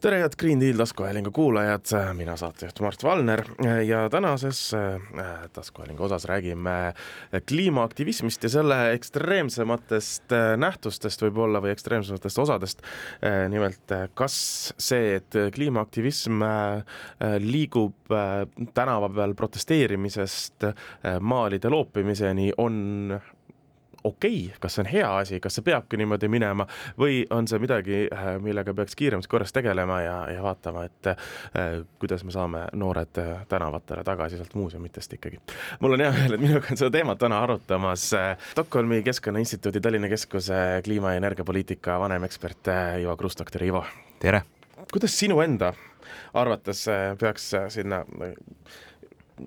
tere, head Green Deal taskuhäälingu kuulajad, mina saatejuht Mart Valner ja tänases äh, taskuhäälingu osas räägime kliimaaktivismist ja selle ekstreemsematest äh, nähtustest võib-olla või ekstreemsematest osadest. Äh, nimelt, kas see, et kliimaaktivism liigub tänava peal protesteerimisest maalide loopimiseni, on okei okay,, kas see on hea asi, kas see peabki niimoodi minema või on see midagi, äh, millega peaks kiiremas korras tegelema ja, ja vaatama, et äh, kuidas me saame noored äh, tänavatele tagasi sealt muuseumitest ikkagi. mul on hea meel, et minuga on seda teemat täna arutamas Stockholmi Keskkonnainstituudi Tallinna Keskuse kliima- ja energiapoliitika vanemekspert Ivo Krust, doktor Ivo. tere! kuidas sinu enda arvates peaks sinna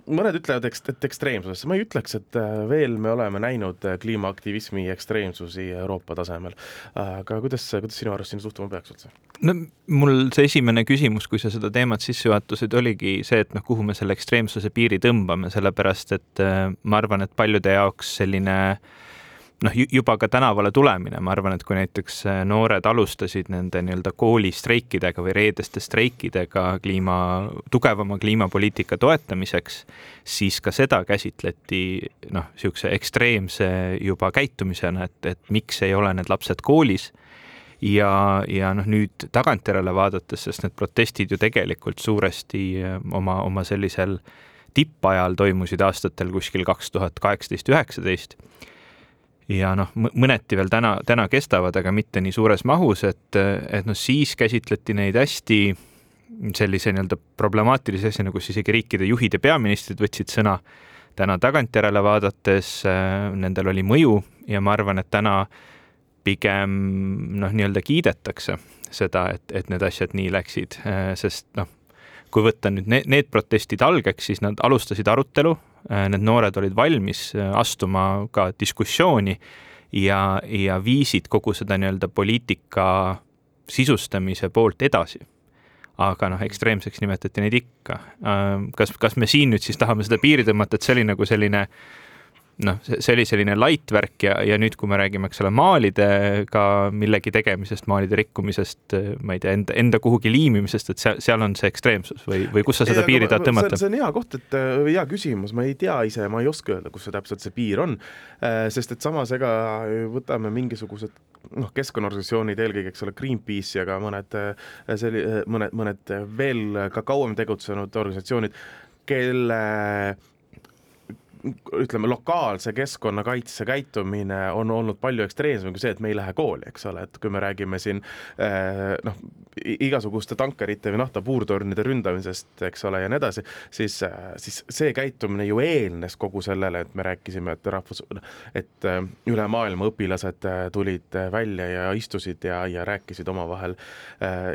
mõned ütlevad, et ekstreemsusesse, ma ei ütleks, et äh, veel me oleme näinud äh, kliimaaktivismi ekstreemsusi Euroopa tasemel. aga kuidas, kuidas sinu arust sinna suhtuma peaks üldse? no mul see esimene küsimus, kui sa seda teemat sisse juhatasid, oligi see, et noh, kuhu me selle ekstreemsuse piiri tõmbame, sellepärast et äh, ma arvan, et paljude jaoks selline äh, noh, juba ka tänavale tulemine, ma arvan, et kui näiteks äh, noored alustasid nende nii-öelda koolistreikidega või reedeste streikidega kliima, tugevama kliimapoliitika toetamiseks, siis ka seda käsitleti noh, niisuguse ekstreemse juba käitumisena, et, et miks ei ole need lapsed koolis. Ja, ja noh, nüüd tagantjärele vaadates, sest need protestid ju tegelikult suuresti äh, oma, oma sellisel tippajal toimusid aastatel kuskil kaks tuhat kaheksateist, üheksateist ja noh, mõneti veel täna, täna kestavad, aga mitte nii suures mahus, et, et noh, siis käsitleti neid hästi sellise nii-öelda problemaatilise asjana, kus isegi riikide juhid ja peaministrid võtsid sõna. täna tagantjärele vaadates nendel oli mõju ja ma arvan, et täna pigem noh, nii-öelda kiidetakse seda, et, et need asjad nii läksid, sest noh, kui võtta nüüd need, need protestid algeks, siis nad alustasid arutelu Äh, need noored olid valmis äh, astuma ka diskussiooni ja, ja viisid kogu seda nii-öelda poliitika sisustamise poolt edasi. aga noh, ekstreemseks nimetati neid ikka. Äh, kas, kas me siin nüüd siis tahame seda piiri tõmmata, et see oli nagu selline äh, noh, see oli selline light värk ja, ja nüüd, kui me räägime, eks ole, maalidega millegi tegemisest, maalide rikkumisest, ma ei tea, enda, enda kuhugi liimimisest, et seal, seal on see ekstreemsus või, või kus sa seda piiri tahad tõmmata? see on hea koht, et hea küsimus, ma ei tea ise, ma ei oska öelda, kus see täpselt see piir on, äh, sest et samas ega võtame mingisugused noh, keskkonnaorganisatsioonid, eelkõige, eks ole, Greenpeace ja ka mõned selli-, mõned, mõned veel ka kauem tegutsenud organisatsioonid, kelle ütleme, lokaalse keskkonnakaitse käitumine on olnud palju ekstreemsem kui see, et me ei lähe kooli, eks ole, et kui me räägime siin eh, noh, igasuguste tankerite või nafta puurtornide ründamisest, eks ole, ja nii edasi, siis, siis see käitumine ju eelnes kogu sellele, et me rääkisime, et rahvus, et eh, üle maailma õpilased eh, tulid välja ja istusid ja, ja rääkisid omavahel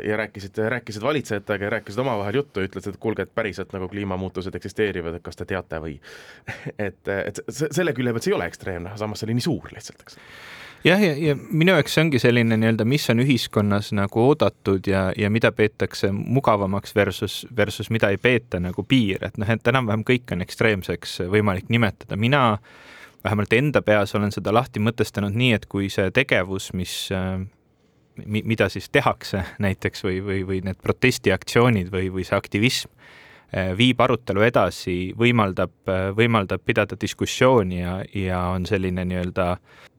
ja rääkisid, rääkisid valitsejatega ja rääkisid omavahel juttu ütlesid, et kuulge, et päriselt nagu kliimamuutused eksisteerivad, et kas te teate või et, et selle külje pealt see ei ole ekstreemne, samas see oli nii suur lihtsalt, eks. Jah, ja, ja, minu jaoks see ongi selline nii-öelda, mis on ühiskonnas nagu oodatud ja, ja mida peetakse mugavamaks versus, versus mida ei peeta nagu piir, et noh, et enam-vähem kõik on ekstreemseks võimalik nimetada, mina vähemalt enda peas olen seda lahti mõtestanud nii, et kui see tegevus, mis mida siis tehakse näiteks või, või, või need protestiaktsioonid või, või see aktivism Äh, viib arutelu edasi, võimaldab, äh, võimaldab pidada diskussiooni ja, ja on selline nii-öelda,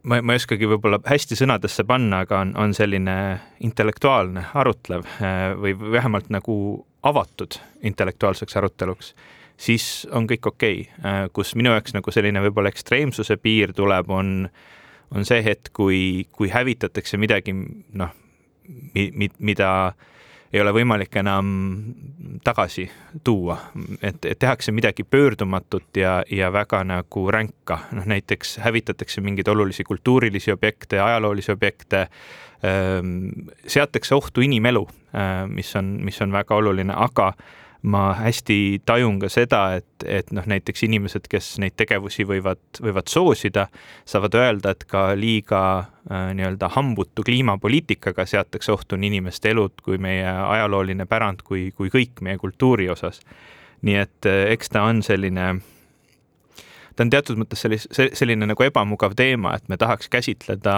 ma, ma ei oskagi võib-olla hästi sõnadesse panna, aga on, on selline intellektuaalne, arutlev äh, või vähemalt nagu avatud intellektuaalseks aruteluks, siis on kõik okei okay.. kus minu jaoks nagu selline võib-olla ekstreemsuse piir tuleb, on, on see hetk, kui, kui hävitatakse midagi, noh, mi-, mida ei ole võimalik enam tagasi tuua, et, et tehakse midagi pöördumatut ja, ja väga nagu ränka, noh näiteks hävitatakse mingeid olulisi kultuurilisi objekte, ajaloolisi objekte, ehm, seatakse ohtu inimelu, ehm, mis on, mis on väga oluline, aga ma hästi tajun ka seda, et, et noh, näiteks inimesed, kes neid tegevusi võivad, võivad soosida, saavad öelda, et ka liiga äh, nii-öelda hambutu kliimapoliitikaga seatakse ohtu nii inimeste elud kui meie ajalooline pärand kui, kui kõik meie kultuuri osas. nii et äh, eks ta on selline ta on teatud mõttes sellis-, selline nagu ebamugav teema, et me tahaks käsitleda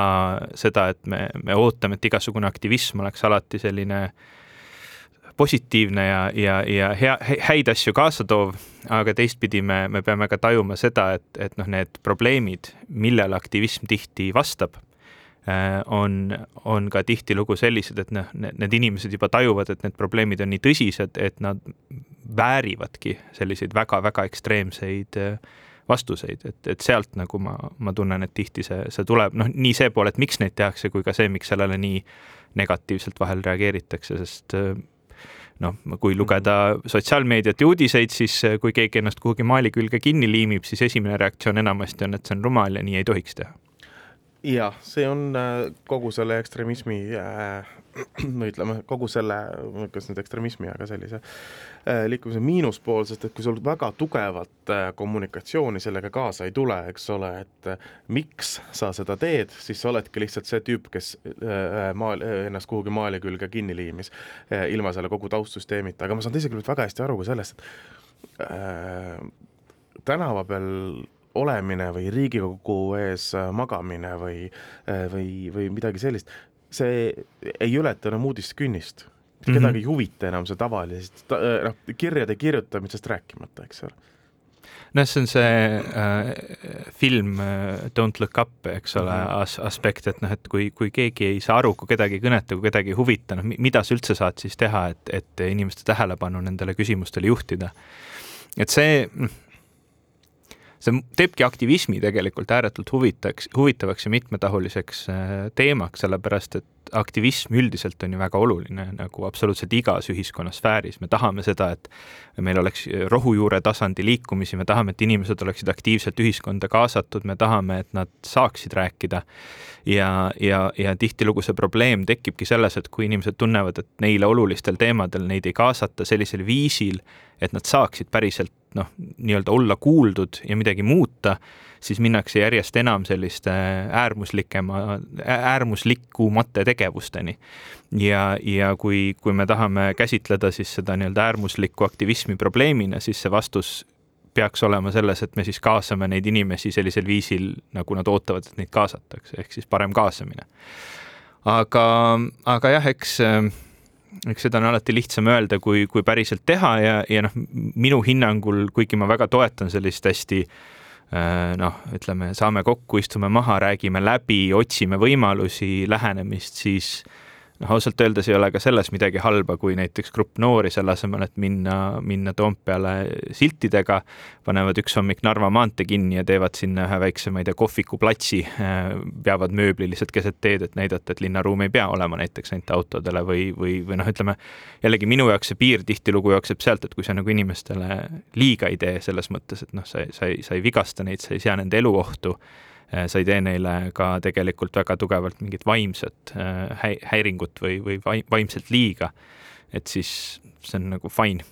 seda, et me, me ootame, et igasugune aktivism oleks alati selline äh, positiivne ja, ja, ja hea, häid asju kaasa toov, aga teistpidi me, me peame ka tajuma seda, et, et noh, need probleemid, millele aktivism tihti vastab, äh, on, on ka tihtilugu sellised, et noh, need inimesed juba tajuvad, et need probleemid on nii tõsised, et nad väärivadki selliseid väga-väga ekstreemseid äh, vastuseid, et, et sealt nagu ma, ma tunnen, et tihti see, see tuleb, noh, nii see pool, et miks neid tehakse, kui ka see, miks sellele nii negatiivselt vahel reageeritakse, sest noh, kui lugeda sotsiaalmeediat ja uudiseid, siis kui keegi ennast kuhugi maali külge kinni liimib, siis esimene reaktsioon enamasti on, et see on rumal ja nii ei tohiks teha. Jah, see on äh, kogu selle ekstremismi äh, või ütleme, kogu selle, kas nüüd ekstremismi, aga sellise äh, liikumise miinuspool, sest et kui sul väga tugevat äh, kommunikatsiooni sellega kaasa ei tule, eks ole, et äh, miks sa seda teed, siis sa oledki lihtsalt see tüüp, kes maal, ennast kuhugi maali külge kinni liimis, ilma selle kogu taustsüsteemita, aga ma saan teisest küljest väga hästi aru ka sellest, et äh, tänava peal olemine või Riigikogu ees magamine või, või, või midagi sellist, see ei ületa enam uudiskünnist. kedagi mm -hmm. ei huvita enam see tavalisest ta,, äh, noh, kirjade kirjutamisest rääkimata, eks ole noh, see on see äh, film äh, Don't look up, eks ole -hmm. as aspekt, et noh, et kui, kui keegi ei saa aru, kui kedagi ei kõneta, kui kedagi ei huvita, noh, mida sa üldse saad siis teha, et, et inimeste tähelepanu nendele küsimustele juhtida. et see, noh, see teebki aktivismi tegelikult ääretult huvitaks, huvitavaks ja mitmetahuliseks äh, teemaks, sellepärast et aktivism üldiselt on ju väga oluline nagu absoluutselt igas ühiskonnasfääris, me tahame seda, et meil oleks rohujuure tasandi liikumisi, me tahame, et inimesed oleksid aktiivselt ühiskonda kaasatud, me tahame, et nad saaksid rääkida. ja, ja, ja tihtilugu see probleem tekibki selles, et kui inimesed tunnevad, et neile olulistel teemadel neid ei kaasata sellisel viisil, et nad saaksid päriselt noh, nii-öelda olla kuuldud ja midagi muuta, siis minnakse järjest enam selliste äärmuslikema, äärmuslikumate tegevusteni. ja, ja kui, kui me tahame käsitleda siis seda nii-öelda äärmuslikku aktivismi probleemina, siis see vastus peaks olema selles, et me siis kaasame neid inimesi sellisel viisil, nagu nad ootavad, et neid kaasatakse, ehk siis parem kaasamine. aga, aga jah, eks eks seda on alati lihtsam öelda, kui, kui päriselt teha ja, ja noh, minu hinnangul, kuigi ma väga toetan sellist hästi äh, noh, ütleme, saame kokku, istume maha, räägime läbi, otsime võimalusi, lähenemist, siis noh, ausalt öeldes ei ole ka selles midagi halba, kui näiteks grupp noori selle asemel, et minna, minna Toompeale siltidega, panevad üks hommik Narva maantee kinni ja teevad sinna ühe väikse, ma ei tea, kohvikuplatsi, peavad mööbli lihtsalt keset teed, et näidata, et linnaruum ei pea olema näiteks ainult autodele või, või, või noh, ütleme jällegi minu jaoks see piir tihtilugu jookseb sealt, et kui sa nagu inimestele liiga ei tee selles mõttes, et noh, sa, sa ei, sa ei vigasta neid, sa ei sea nende elu ohtu Äh, sa ei tee neile ka tegelikult väga tugevalt mingit vaimset äh, häiringut või, või vaimselt liiga, et siis see on nagu fine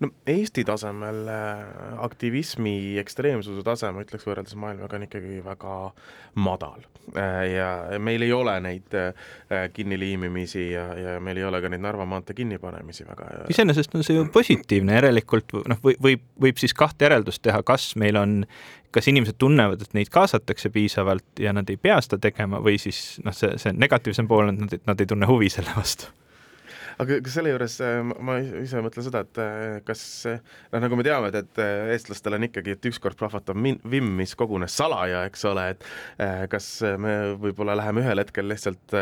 no Eesti tasemel äh, aktivismi ekstreemsuse tase, ma ütleks, võrreldes maailmaga on ikkagi väga madal. ja meil ei ole neid kinniliimimisi ja, ja meil ei ole ka neid Narva maantee kinnipanemisi väga. iseenesest on see ju positiivne, järelikult noh, või võib, võib siis kahte järeldust teha, kas meil on kas inimesed tunnevad, et neid kaasatakse piisavalt ja nad ei pea seda tegema või siis noh, see, see negatiivsem pool on, et nad ei tunne huvi selle vastu aga kas selle juures äh, ma ise mõtlen seda, et äh, kas noh, nagu me teame, et, äh, eestlastel on ikkagi, et ükskord plahvatab vimm, mis kogunes salaja, eks ole, et kas me võib-olla läheme ühel hetkel lihtsalt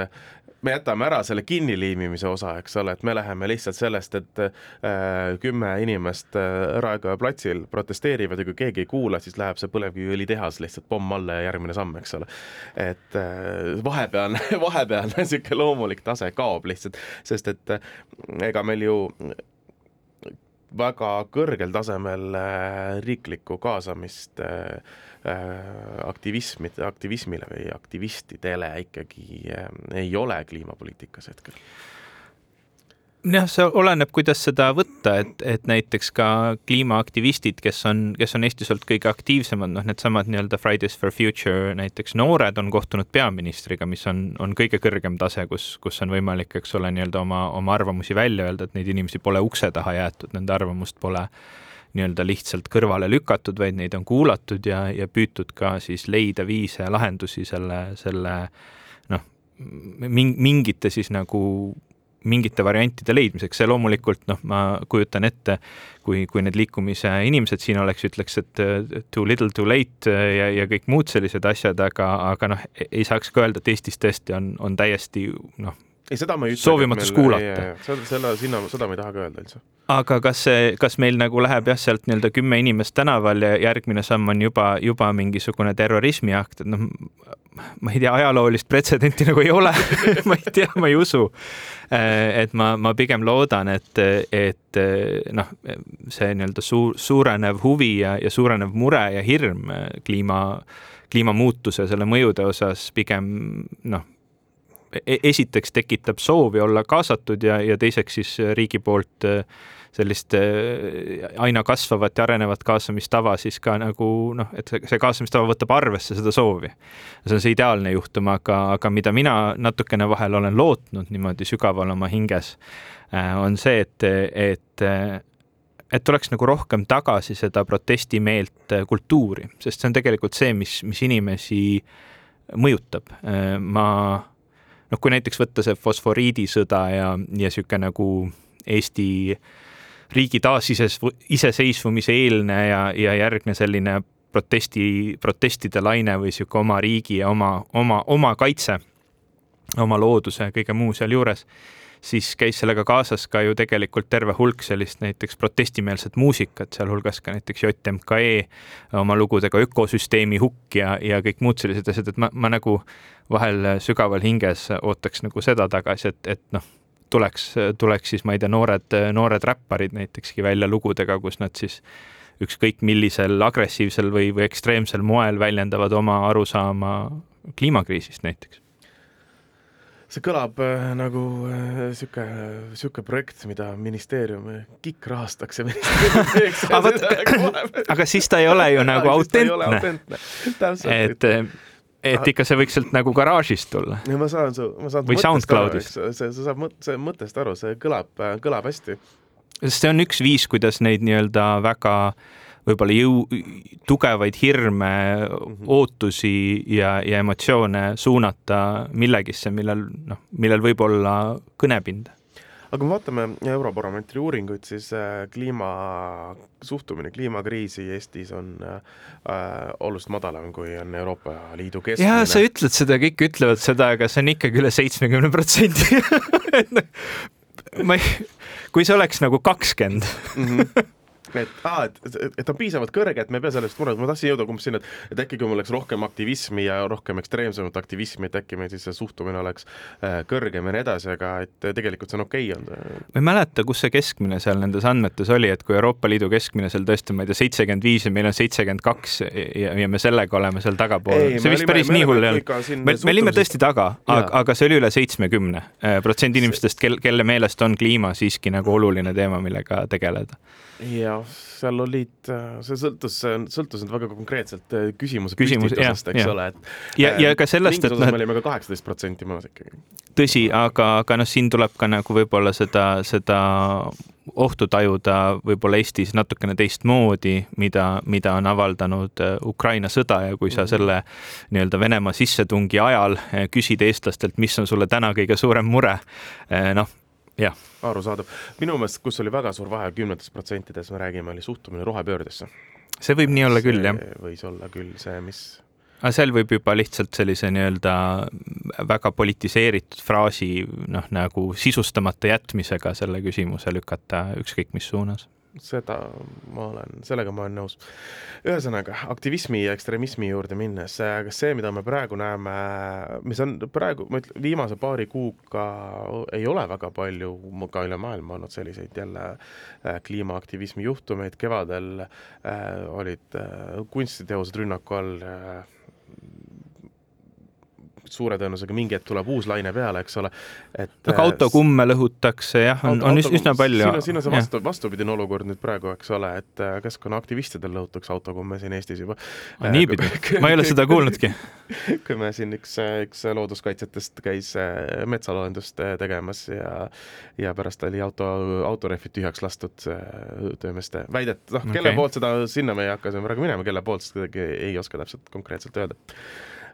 me jätame ära selle kinniliimimise osa, eks ole, et me läheme lihtsalt sellest, et äh, kümme inimest äh, Raekoja platsil protesteerivad ja kui keegi ei kuula, siis läheb see põlevkiviõlitehas lihtsalt pomm alla ja järgmine samm, eks ole. et äh, vahepealne, vahepealne niisugune loomulik tase kaob lihtsalt, sest et äh, ega meil ju väga kõrgel tasemel äh, riiklikku kaasamist äh, Äh, aktivismid, aktivismile või aktivistidele ikkagi ei ole kliimapoliitikas hetkel jah, see oleneb, kuidas seda võtta, et, et näiteks ka kliimaaktivistid, kes on, kes on Eestis olnud kõige aktiivsemad, noh, needsamad nii-öelda Fridays for Future näiteks noored on kohtunud peaministriga, mis on, on kõige kõrgem tase, kus, kus on võimalik, eks ole, nii-öelda oma, oma arvamusi välja öelda, et neid inimesi pole ukse taha jäetud, nende arvamust pole nii-öelda lihtsalt kõrvale lükatud, vaid neid on kuulatud ja, ja püütud ka siis leida viise ja lahendusi selle, selle noh, mingite siis nagu mingite variantide leidmiseks, see loomulikult noh, ma kujutan ette, kui, kui need liikumise inimesed siin oleks, ütleks, et too little too late ja, ja kõik muud sellised asjad, aga, aga noh, ei saaks ka öelda, et Eestis tõesti on, on täiesti noh, ei, seda ma ei ütle. soovimatus kuulata. selle, sinna, seda ma ei taha ka öelda üldse. aga kas see, kas meil nagu läheb jah, sealt nii-öelda kümme inimest tänaval ja järgmine samm on juba, juba mingisugune terrorismiakt, et noh, ma ei tea, ajaloolist pretsedenti nagu ei ole ma ei tea, ma ei usu. et ma, ma pigem loodan, et, et noh, see nii-öelda suur, suurenev huvi ja, ja suurenev mure ja hirm kliima, kliimamuutuse, selle mõjude osas pigem noh esiteks tekitab soovi olla kaasatud ja, ja teiseks siis riigi poolt äh, sellist äh, aina kasvavat ja arenevat kaasamistava siis ka nagu noh, et see kaasamistava võtab arvesse seda soovi. see on see ideaalne juhtum, aga, aga mida mina natukene vahel olen lootnud niimoodi sügaval oma hinges, äh, on see, et, et et tuleks nagu rohkem tagasi seda protestimeelt kultuuri, sest see on tegelikult see, mis, mis inimesi mõjutab. ma noh, kui näiteks võtta see fosforiidisõda ja, ja niisugune nagu Eesti riigi taasiseseisvumise eelne ja, ja järgne selline protesti, protestide laine või niisugune oma riigi ja oma, oma, oma kaitse, oma looduse ja kõige muu sealjuures siis käis sellega kaasas ka ju tegelikult terve hulk sellist näiteks protestimeelset muusikat, sealhulgas ka näiteks JMKE oma lugudega Ökosüsteemi hukk ja, ja kõik muud sellised asjad, et ma, ma nagu vahel sügaval hinges ootaks nagu seda tagasi, et, et noh, tuleks, tuleks siis, ma ei tea, noored, noored räpparid näitekski välja lugudega, kus nad siis ükskõik millisel agressiivsel või, või ekstreemsel moel väljendavad oma arusaama kliimakriisist näiteks see kõlab äh, nagu äh, sihuke, sihuke projekt, mida ministeerium, KIK rahastaks ja ministeerium teeks aga, siis ta ei ole ju nagu autentne. et, et ikka see võiks sealt nagu garaažist tulla. ma saan su, ma saan või SoundCloudist. see, sa saad mõt-, see mõttest aru, see kõlab, kõlab hästi. sest see on üks viis, kuidas neid nii-öelda väga äh, võib-olla jõu, tugevaid hirme -hmm. ootusi ja, ja emotsioone suunata millegisse, millel noh, millel võib olla kõnepinda aga kui me vaatame Eurobaromeetri uuringuid, siis äh, kliima, suhtumine kliimakriisi Eestis on äh, oluliselt madalam, kui on Euroopa Liidu keskmine. jaa, sa ütled seda, kõik ütlevad seda, aga see on ikkagi üle seitsmekümne protsendi. ma ei, kui see oleks nagu kakskümmend mhm et aa, et, et, et on piisavalt kõrge, et me ei pea sellest mures, ma tahtsin jõuda umbes sinna, et, äkki kui mul oleks rohkem aktivismi ja rohkem ekstreemsemat aktivismi, et äkki meil siis see suhtumine oleks äh, kõrgem ja nii edasi, aga et tegelikult see on okei okay, see. ma ei mäleta, kus see keskmine seal nendes andmetes oli, et kui Euroopa Liidu keskmine seal tõesti, ma ei tea, seitsekümmend viis ja meil on seitsekümmend kaks ja, ja me sellega oleme seal tagapool. see vist päris nii hull ei olnud. me, me olime tõesti taga, aga, aga see oli üle seitsmekümne äh, protsendi inimestest, kel, kelle meelest on kliima siiski nagu oluline teema, millega tegeleda jah, seal olid, äh, see sõltus, sõltus nüüd väga konkreetselt äh, küsimuse Küsimus, püstitusest, eks ja. ole, et. ja, ja ka sellest, et noh. me olime ka kaheksateist protsenti maas ikkagi. tõsi, aga, aga noh, siin tuleb ka nagu võib-olla seda, seda ohtu tajuda võib-olla Eestis natukene teistmoodi, mida, mida on avaldanud äh, Ukraina sõda ja kui sa mhm. selle nii-öelda Venemaa sissetungi ajal küsid eestlastelt, mis on sulle täna kõige suurem mure, noh. Arusaadav. minu meelest, kus oli väga suur vahe kümnetes protsentides, me räägime, oli suhtumine rohepöördesse. see võib nii olla see küll, jah. võis olla küll see, mis aga seal võib juba lihtsalt sellise nii-öelda väga politiseeritud fraasi noh, nagu sisustamata jätmisega selle küsimuse lükata ükskõik mis suunas seda ma olen, sellega ma olen nõus. ühesõnaga, aktivismi ja ekstremismi juurde minnes, kas see, mida me praegu näeme, mis on praegu, ma ütlen, viimase paari kuuga ei ole väga palju ka üle maailma olnud selliseid jälle äh, kliimaaktivismi juhtumeid, kevadel äh, olid äh, kunstiteosed rünnaku all äh, suure tõenäosusega mingi hetk tuleb uus laine peale, eks ole, et aga äh, autokumme lõhutakse jah, on, on üsna palju. siin on, siin on see vastu, vastupidine olukord nüüd praegu, eks ole, et äh, keskkonnaaktivistidel lõhutakse autokumme siin Eestis juba. Niipidi, ma ei ole seda kuulnudki kui me siin üks, üks looduskaitsjatest käis äh, metsaloendust tegemas ja ja pärast oli auto, autorehvid tühjaks lastud töömeeste väidet, noh okay., kelle poolt seda, sinna me ei hakka praegu minema, kelle poolt, sest kuidagi ei oska täpselt konkreetselt öelda.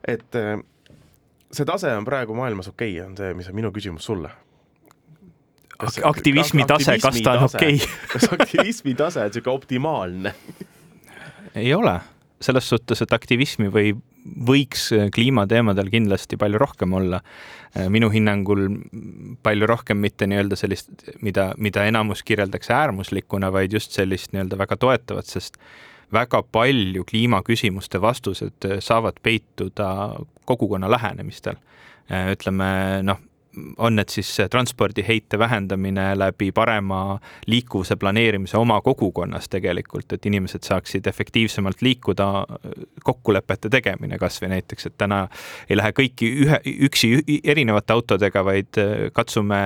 et see tase on praegu maailmas okei okay,, on see, mis on minu küsimus sulle. kas aktivismi tase, kas ta on okei okay. kas aktivismi tase on niisugune optimaalne ei ole, selles suhtes, et aktivismi või võiks kliimateemadel kindlasti palju rohkem olla. minu hinnangul palju rohkem mitte nii-öelda sellist, mida, mida enamus kirjeldaks äärmuslikuna, vaid just sellist nii-öelda väga toetavat, sest väga palju kliimaküsimuste vastused saavad peituda kogukonna lähenemistel. ütleme noh, on need siis transpordiheite vähendamine läbi parema liikuvuse planeerimise oma kogukonnas tegelikult, et inimesed saaksid efektiivsemalt liikuda, kokkulepete tegemine kasvõi näiteks, et täna ei lähe kõiki ühe, üksi erinevate autodega, vaid katsume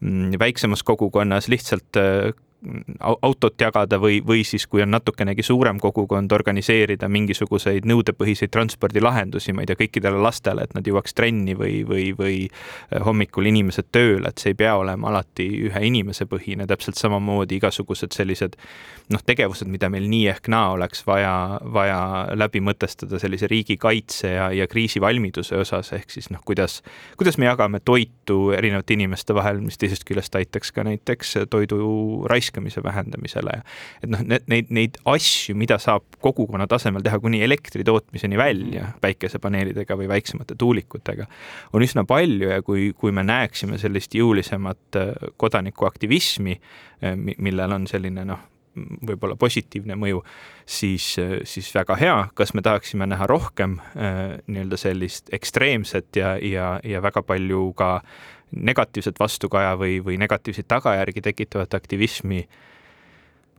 mm, väiksemas kogukonnas lihtsalt autot jagada või, või siis, kui on natukenegi suurem kogukond, organiseerida mingisuguseid nõudepõhiseid transpordilahendusi, ma ei tea, kõikidele lastele, et nad jõuaks trenni või, või, või äh, hommikul inimesed tööle, et see ei pea olema alati ühe inimese põhine, täpselt samamoodi igasugused sellised noh, tegevused, mida meil nii ehk naa oleks vaja, vaja läbi mõtestada sellise riigikaitse ja, ja kriisivalmiduse osas, ehk siis noh, kuidas, kuidas me jagame toitu erinevate inimeste vahel, mis teisest küljest aitaks ka näiteks toidu raiskamisele raiskamise vähendamisele. et noh, need, neid, neid asju, mida saab kogukonna tasemel teha kuni elektri tootmiseni välja mm. päikesepaneelidega või väiksemate tuulikutega, on üsna palju ja kui, kui me näeksime sellist jõulisemat äh, kodanikuaktivismi, äh, millel on selline noh, võib-olla positiivne mõju, siis, äh, siis väga hea, kas me tahaksime näha rohkem äh, nii-öelda sellist ekstreemset ja, ja, ja väga palju ka negatiivset vastukaja või, või negatiivseid tagajärgi tekitavat aktivismi.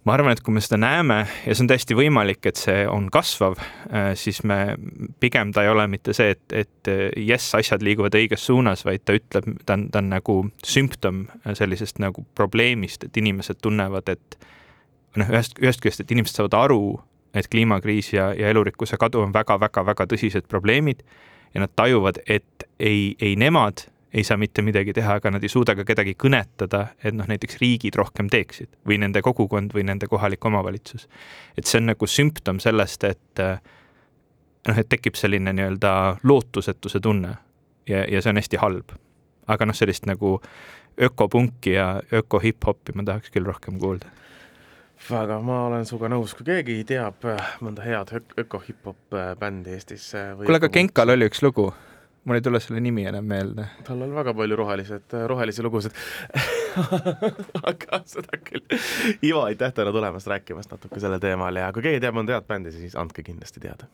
ma arvan, et kui me seda näeme ja see on täiesti võimalik, et see on kasvav, äh, siis me pigem ta ei ole mitte see, et, et jess, asjad liiguvad õiges suunas, vaid ta ütleb, ta on, ta on nagu sümptom sellisest nagu probleemist, et inimesed tunnevad, et noh, ühest, ühest küljest, et inimesed saavad aru, et kliimakriis ja, ja elurikkuse kadu on väga-väga-väga tõsised probleemid ja nad tajuvad, et ei, ei nemad ei saa mitte midagi teha, aga nad ei suuda ka kedagi kõnetada, et noh, näiteks riigid rohkem teeksid või nende kogukond või nende kohalik omavalitsus. et see on nagu sümptom sellest, et noh, et tekib selline nii-öelda lootusetuse tunne ja, ja see on hästi halb. aga noh, sellist nagu ökopunki ja öko-hip-hopi ma tahaks küll rohkem kuulda väga, ma olen sinuga nõus, kui keegi teab mõnda head öko-hip-hop bändi Eestis. kuule, aga Genkal oli üks lugu mul ei tule selle nimi enam meelde. tal on väga palju rohelised, rohelisi lugusid aga seda küll. Ivo, aitäh täna tulemast rääkimast natuke sellel teemal ja kui keegi teab mõnda head bändi, siis andke kindlasti teada